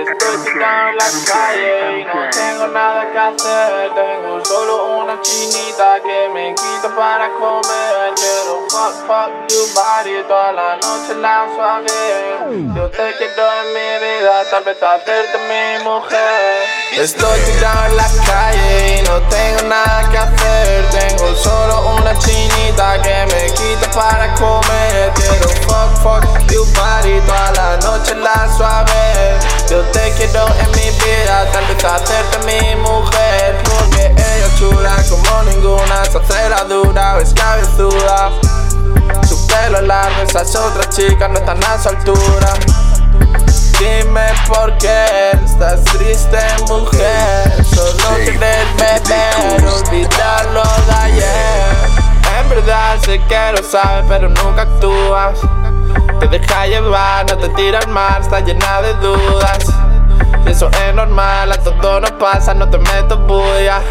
Estoy tirado en la calle y no tengo nada que hacer. Tengo solo una chinita que me quito para comer. Quiero fuck, fuck you body toda la noche la suave. Yo te quiero en mi vida, tal vez hacerte mi mujer. Estoy tirado en la calle esas otras chicas no están a su altura. Dime por qué estás triste, mujer. Solo quieres beber, olvidarlo de ayer. En verdad sé que lo sabes, pero nunca actúas. Te deja llevar, no te tira al mar, está llena de dudas. Y eso es normal, a todo nos pasa, no te meto bulla.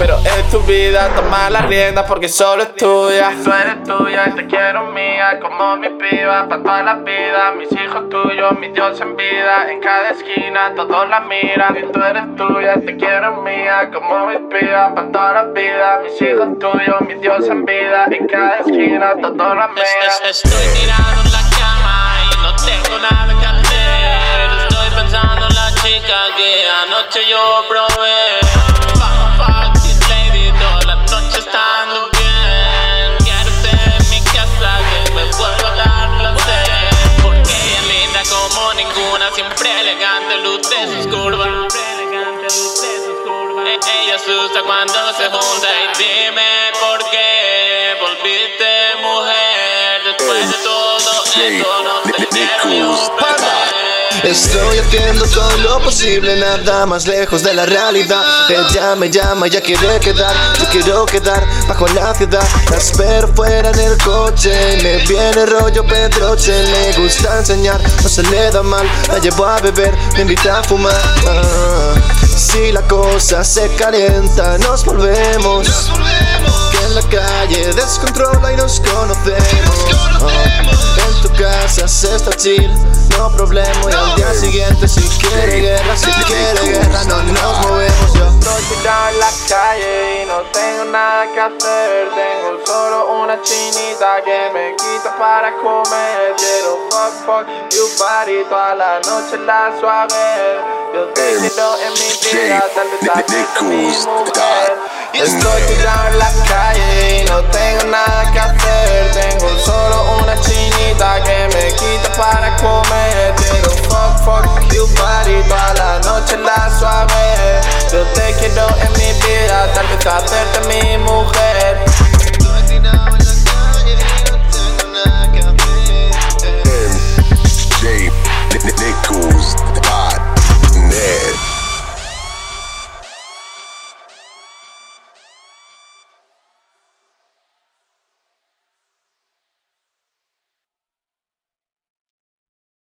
Pero es tu vida, toma la rienda porque solo es tuya. Tú eres tuya y te quiero mía, como mi piba, para toda la vida. Mis hijos tuyos, mi Dios en vida. En cada esquina todos la miran. Y tú eres tuya y te quiero mía, como mi piba, para toda la vida. Mis hijos tuyos, mi Dios en vida. En cada esquina todos la miran. Estoy tirado en la cama y no tengo nada que hacer. Estoy pensando en la chica que anoche yo probé. Siempre elegante, luz de sus curvas. E- Ella asusta cuando se junta y dime por qué volviste mujer después de todo esto no te quiero. Estoy haciendo todo lo posible, nada más lejos de la realidad. Ella me llama, ya quiere quedar. Yo quiero quedar bajo la ciudad. La espero fuera en el coche. Le viene rollo Pedroche. Le gusta enseñar, no se le da mal. La llevo a beber, me invita a fumar. Si la cosa se calienta, nos volvemos. Que en la calle descontrola y nos conocemos. Se chill, no problema. Y al día siguiente, si quiere guerra, si quiere guerra, no nos movemos. Yo Estoy tirado en la calle y no tengo nada que hacer. Tengo solo una chinita que me quita para comer. Quiero fuck, fuck you body toda la noche la suave. Yo quiero en mi vida, tal vez mujer. Estoy tirado en la calle y no tengo nada que